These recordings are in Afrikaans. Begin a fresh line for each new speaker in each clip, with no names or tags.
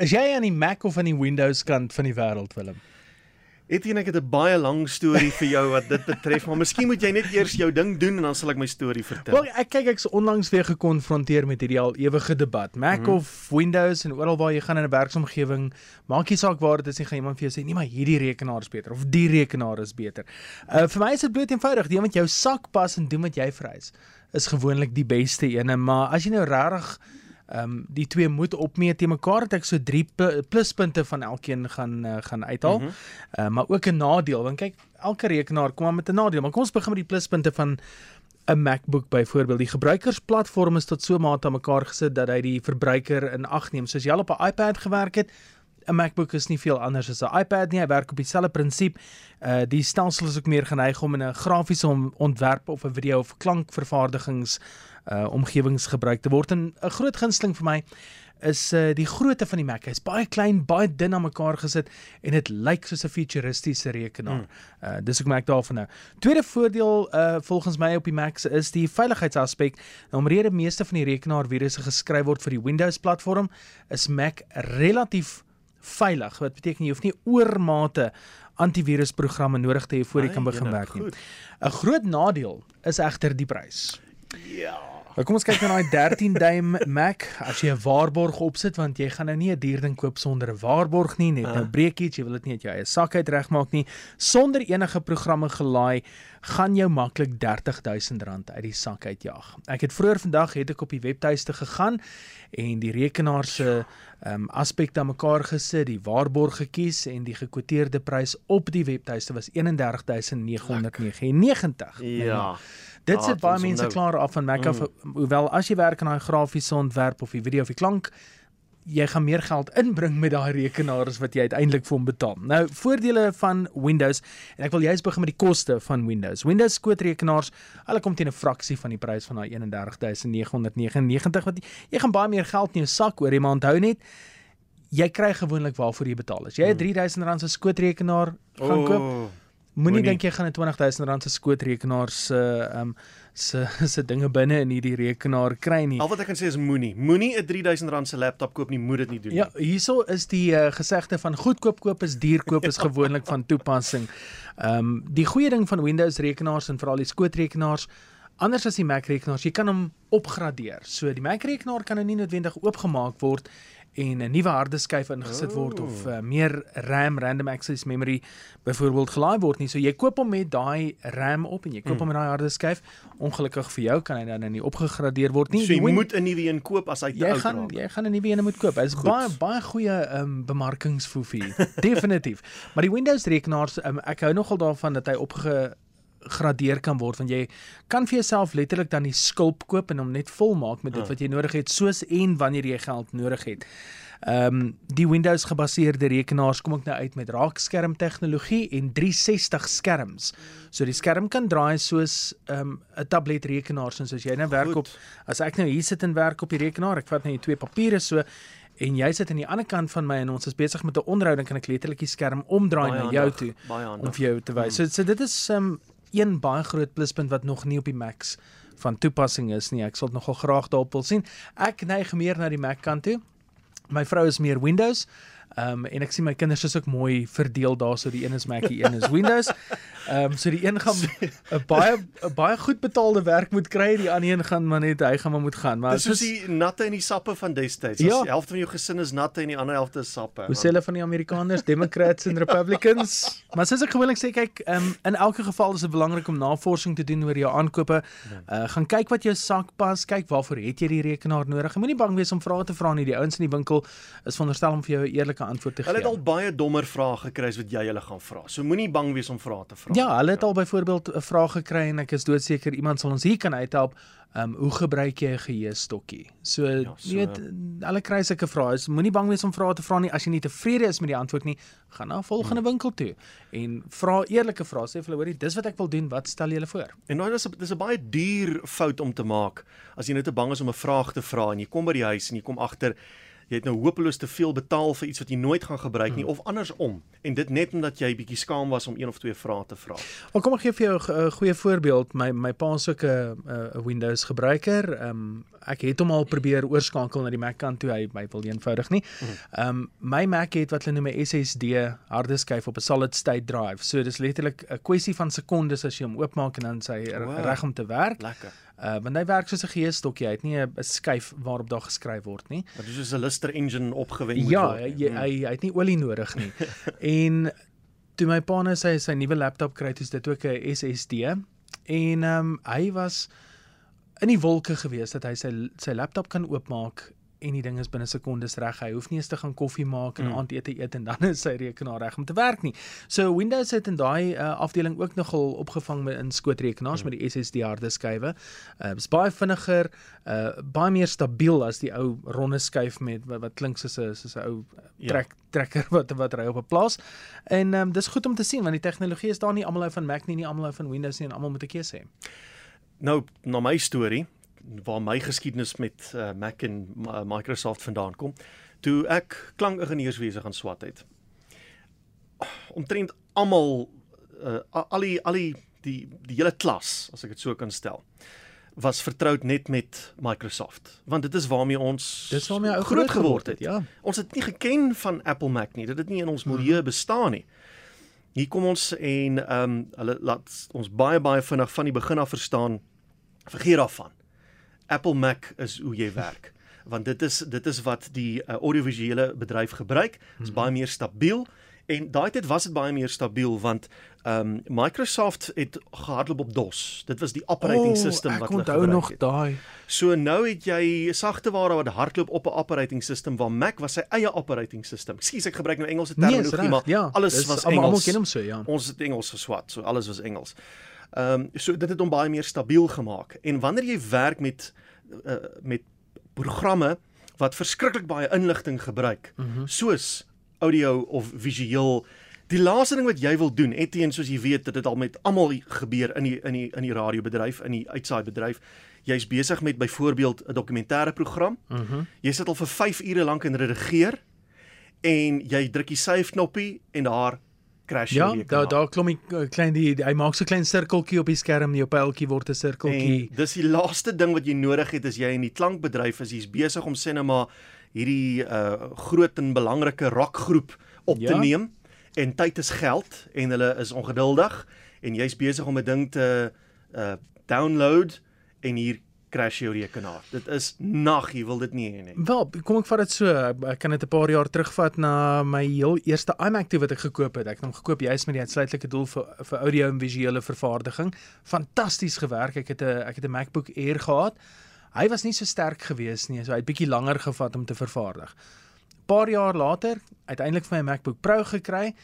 Is jy aan die Mac of aan die Windows kant van die wêreld, Willem?
Etienne, ek het 'n baie lang storie vir jou wat dit betref, maar miskien moet jy net eers jou ding doen en dan sal ek my storie vertel.
Wel, ek kyk ek's onlangs weer gekonfronteer met hierdie al ewige debat. Mac hmm. of Windows en oral waar jy gaan in 'n werksomgewing, maak nie saak waar dit is nie, gaan iemand vir jou sê, "Nee, maar hierdie rekenaar is beter of die rekenaar is beter." Uh vir my is dit bloot eenvoudig, die een wat jou sak pas en doen wat jy vereis, is gewoonlik die beste ene, maar as jy nou regtig ehm um, die twee moet opmeet te mekaar het ek so 3 pluspunte van elkeen gaan uh, gaan uithaal. Mm -hmm. uh, maar ook 'n nadeel want kyk elke rekenaar kom met 'n nadeel. Maar kom ons begin met die pluspunte van 'n MacBook byvoorbeeld. Die gebruikersplatform is tot so mate aan mekaar gesit dat hy die verbruiker in ag neem. Soos jy al op 'n iPad gewerk het, 'n MacBook is nie veel anders as 'n iPad nie. Hy werk op dieselfde prinsip. Uh die stelsel is ook meer geneig om in 'n grafiese ontwerp of 'n video of klankvervaardigings uh omgewings gebruik te word. En 'n groot gunsteling vir my is uh die grootte van die Mac. Hy's baie klein, baie dun aan mekaar gesit en dit lyk soos 'n futuristiese rekenaar. Mm. Uh dis ook Mac daarvan nou. Tweede voordeel uh volgens my op die Macs is die veiligheidsaspek. Nou omrede meeste van die rekenaarvirusse geskryf word vir die Windows platform, is Mac relatief veilig. Wat beteken jy hoef nie oormate antivirusprogramme nodig te hê voor jy kan begin werk nie. 'n Groot nadeel is egter die prys.
Ja.
Nou kom ons kyk na daai 13 duim Mac. As jy 'n waarborg opsit want jy gaan nou nie 'n duur ding koop sonder 'n waarborg nie, net 'n nou breek iets, jy wil dit nie uit jou eie sak uit regmaak nie, sonder enige programme gelaai, gaan jou maklik R30000 uit die sak uitjaag. Ek het vroeër vandag het ek op die webtuiste gegaan en die rekenaar se ehm um, aspekte aan mekaar gesit, die waarborg gekies en die gekwoteerde prys op die webtuiste was 31999.
Ja.
Dit ah, sit baie mense nou. klaar af van Mac af, mm. hoewel as jy werk aan daai grafiese ontwerp of die video of die klank jy gaan meer geld inbring met daai rekenaar as wat jy uiteindelik vir hom betaal. Nou, voordele van Windows en ek wil juist begin met die koste van Windows. Windows skootrekenaars, hulle kom teen 'n fraksie van die prys van daai 31999 wat jy, jy gaan baie meer geld in jou sak oor, maar onthou net jy kry gewoonlik waarvoor jy betaal. As jy 'n R3000 se skootrekenaar gaan koop, oh. Moenie dink jy gaan 'n R20000 se skootrekenaar se ehm um, se se dinge binne in hierdie rekenaar kry nie.
Al wat ek kan sê is moenie. Moenie 'n R3000 se laptop koop nie, moet dit nie doen
ja, nie. Ja, hierso is die uh, gesegde van goedkoop koop is duur koop is gewoonlik van toepassing. Ehm um, die goeie ding van Windows rekenaars en veral die skootrekenaars Anders as die Mac rekenaars, jy kan hom opgradeer. So die Mac rekenaar kan nou nie noodwendig oopgemaak word en 'n nuwe harde skyf ingesit word of uh, meer RAM random access memory byvoorbeeld gelaai word nie. So jy koop hom met daai RAM op en jy koop mm. hom met daai harde skyf. Ongelukkig vir jou kan hy dan nie opgegradeer word nie.
So jy moet 'n nuwe een koop as hy te oud
raak. Jy gaan 'n nuwe een moet koop. Dit is Goed. baie baie goeie um, bemarkingsfoefie. Definitief. Maar die Windows rekenaars um, ek hou nogal daarvan dat hy opge gradeer kan word want jy kan vir jouself letterlik dan die skulp koop en hom net volmaak met dit wat jy nodig het soos en wanneer jy geld nodig het. Ehm um, die Windows gebaseerde rekenaars kom ook nou uit met raakskerm tegnologie en 360 skerms. So die skerm kan draai soos ehm, 'n um, tablet rekenaar soos as jy nou werk Goed. op as ek nou hier sit en werk op die rekenaar, ek vat net die twee papiere so en jy sit aan die ander kant van my en ons is besig met 'n onderhouding kan ek letterlik die skerm omdraai na jou toe om vir jou te wys. So, so dit is um, een baie groot pluspunt wat nog nie op die Macs van toepassing is nie. Ek sal nogal graag daarop wil sien. Ek neig meer na die Mac kant toe. My vrou is meer Windows. Ehm um, en ek sien my kinders is ook mooi verdeel daarso die een is Mac, die een is Windows. Ehm um, so die een gaan 'n baie 'n baie goed betaalde werk moet kry, die ander een gaan maar net hy gaan maar moet gaan. Maar
dis soos die natte en die sappe van destyds. Ja. Die helfte van jou gesin is natte en die ander helfte is sappe.
Hoe sê hulle van die Amerikaners, Democrats en Republicans? maar soos ek gewoonlik sê, kyk, ehm um, in elke geval is dit belangrik om navorsing te doen oor jou aankope. Uh gaan kyk wat jou sak pas, kyk waarvoor het jy die rekenaar nodig. Moenie bang wees om vrae te vra nie. Die ouens in die winkel is veronderstel om vir jou 'n eerlike eerlike antwoord te gee.
Hulle het al baie dommer vrae gekry as wat jy hulle gaan vra. So moenie bang wees om vrae te vra.
Ja, hulle het al byvoorbeeld 'n vraag gekry en ek is doodseker iemand sal ons hier kan uithelp. Ehm um, hoe gebruik jy 'n geheestokkie? So, ja, so weet hulle kry sulke vrae. So, moenie bang wees om vrae te vra nie. As jy nie tevrede is met die antwoord nie, gaan na 'n volgende hmm. winkel toe en vra eerlike vrae. Sê vir hulle, hoorie, dis wat ek wil doen. Wat stel julle voor?
En nou is dit 'n baie duur fout om te maak as jy net te bang is om 'n vraag te vra en jy kom by die huis en jy kom agter jy het nou hopeloos te veel betaal vir iets wat jy nooit gaan gebruik nie
Hmm.
of andersom en dit net omdat jy bietjie skaam was om een of twee vrae te vra.
Wel kom ek gee vir jou 'n uh, goeie voorbeeld. My my pa is ook 'n 'n Windows gebruiker. Ehm um, ek het hom al probeer oorskakel na die Mac kant toe. Hy hy wil eenvoudig nie. Ehm um, my Mac het wat hulle noem 'n SSD hardeskyf op 'n solid state drive. So dis letterlik 'n kwessie van sekondes as jy hom oopmaak en dan sy
wow.
reg om te werk.
Lekker.
Uh want hy werk soos 'n geesstokkie. Hy het nie 'n skyf waarop daar geskryf word nie.
Dit is soos 'n Lister engine opgewen moet
Ja,
word.
hy,
nie.
hy hy het nie olie nodig nie. en toe my pa nou sy sy nuwe laptop kry, het dit ook 'n SSD en ehm um, hy was in die wolke gewees dat hy sy sy laptop kan oopmaak en die ding is binne sekondes reg. Hy hoef nie eens te gaan koffie maak en
Mm.
aandete eet en dan is sy rekenaar reg om te werk nie. So Windows het in daai uh, afdeling ook nogal opgevang met in skootrekenaars
Mm.
met die SSD harde skywe. Uh is baie vinniger, uh baie meer stabiel as die ou ronde skyf met wat, wat klink soos 'n soos 'n ou
Ja.
trek trekker wat wat ry op 'n plaas. En um, dis goed om te sien want die tegnologie is daar nie almal hou van Mac nie, nie almal hou van Windows nie en almal moet 'n keuse hê.
Nou na my storie waar my geskiedenis met uh, Mac en uh, Microsoft vandaan kom, toe ek klankingenieurswese gaan swat het. Omtrent almal uh, al die al die die die hele klas, as ek dit so kan stel, was vertroud net met Microsoft, want dit is waarmee ons
Dis waarmee ou
groot geword het.
Ja.
Ons het nie geken van Apple Mac nie. Dit het nie in ons milieu bestaan nie. Hier kom ons en ehm um, hulle laat ons baie baie vinnig van die begin af verstaan vergeet daarvan. Apple Mac is hoe jy werk. Want dit is dit is wat die uh, audiovisuele bedryf gebruik. Dit is baie meer stabiel en daai tyd was dit baie meer stabiel want ehm um, Microsoft het gehardloop op DOS. Dit was die operating system wat
ek
hulle
onthou
gebruik
nog
het.
daai.
So nou het jy sagteware wat hardloop op 'n operating system waar Mac was sy eie operating system. Ekskuus, ek gebruik nou Engelse
Nee,
terminologie,
reg.
maar
Ja,
alles
dis
was Engels.
Almal ken hom so, ja.
Ons het Engels geswat, so alles was Engels. Ehm um, so dit het hom baie meer stabiel gemaak. En wanneer jy werk met uh, met programme wat verskriklik baie inligting gebruik, mm -hmm. soos audio of visueel Die laaste ding wat jy wil doen, Etienne, soos jy weet, dit het al met almal gebeur in die in die in die radiobedryf, in die uitsaai-bedryf. Jy's besig met byvoorbeeld 'n dokumentêre program.
Mhm.
Jy sit al vir 5 ure lank en redigeer en jy druk die save knoppie en daar crash
Ja,
rekenaar.
daar daar klom die uh, klein die, die hy maak so 'n klein sirkeltjie op die skerm, jou pyltjie word 'n sirkeltjie.
En dis die laaste ding wat jy nodig het as jy in die klankbedryf is, jy's besig om maar hierdie uh groot en belangrike rockgroep op ja? te
Ja.
neem en tyd is geld en hulle is ongeduldig en jy's besig om 'n ding te uh download en hier crash jou rekenaar. Dit is nag, jy wil dit nie hê nie.
Wel, kom ek vat dit so, ek kan dit 'n paar jaar terugvat na my heel eerste iMac toe wat ek gekoop het. Ek het hom gekoop juis met die uitsluitlike doel vir vir audio en visuele vervaardiging. Fantasties gewerk. Ek het 'n ek het 'n MacBook Air gehad. Hy was nie so sterk gewees nie, so hy het bietjie langer gevat om te vervaardig. Paar jaar later, uiteindelik vir my MacBook Pro gekry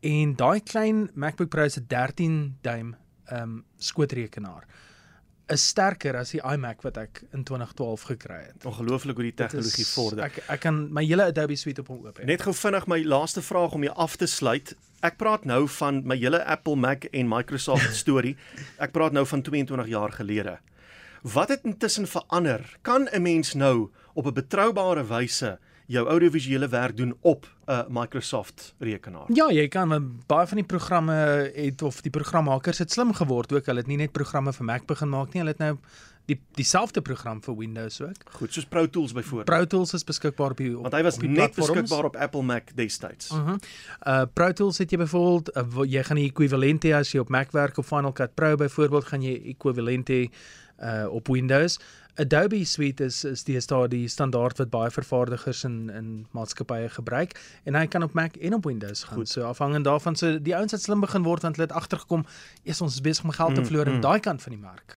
en daai klein MacBook Pro se 13 duim ehm um, skootrekenaar is sterker as die iMac wat ek in 2012 gekry het.
Ongelooflik hoe die tegnologie vorder.
Ek ek kan my hele Adobe suite op hom oop hê.
Net gou vinnig my laaste vraag om jou af te sluit. Ek praat nou van my hele Apple, Mac en Microsoft storie. Ek praat nou van 22 jaar gelede. Wat het intussen verander? Kan 'n mens nou op 'n betroubare wyse jou audiovisuele werk doen op 'n Microsoft rekenaar?
Ja, jy kan baie van die programme het of die programmakers het slim geword ook. Hulle het nie net programme vir Mac begin maak nie, hulle het nou die dieselfde program vir Windows ook.
Goed, soos Pro Tools byvoorbeeld.
Pro Tools is beskikbaar op die op,
Want hy was
op die
net beskikbaar op Apple Mac destyds.
Mhm. Uh Pro Tools het jy byvoorbeeld uh, wo- jy gaan die ekwivalent hê as jy op Mac werk op Final Cut Pro byvoorbeeld gaan jy ekwivalent hê uh op Windows. Adobe Suite is is die daar die standaard wat baie vervaardigers in in maatskappye gebruik en hy kan op Mac en op Windows gaan.
Goed.
So afhangend daarvan so die ouens het slim begin word want hulle het agtergekom eers ons is besig om geld te
Mm,
verloor
mm.
aan daai kant van die mark.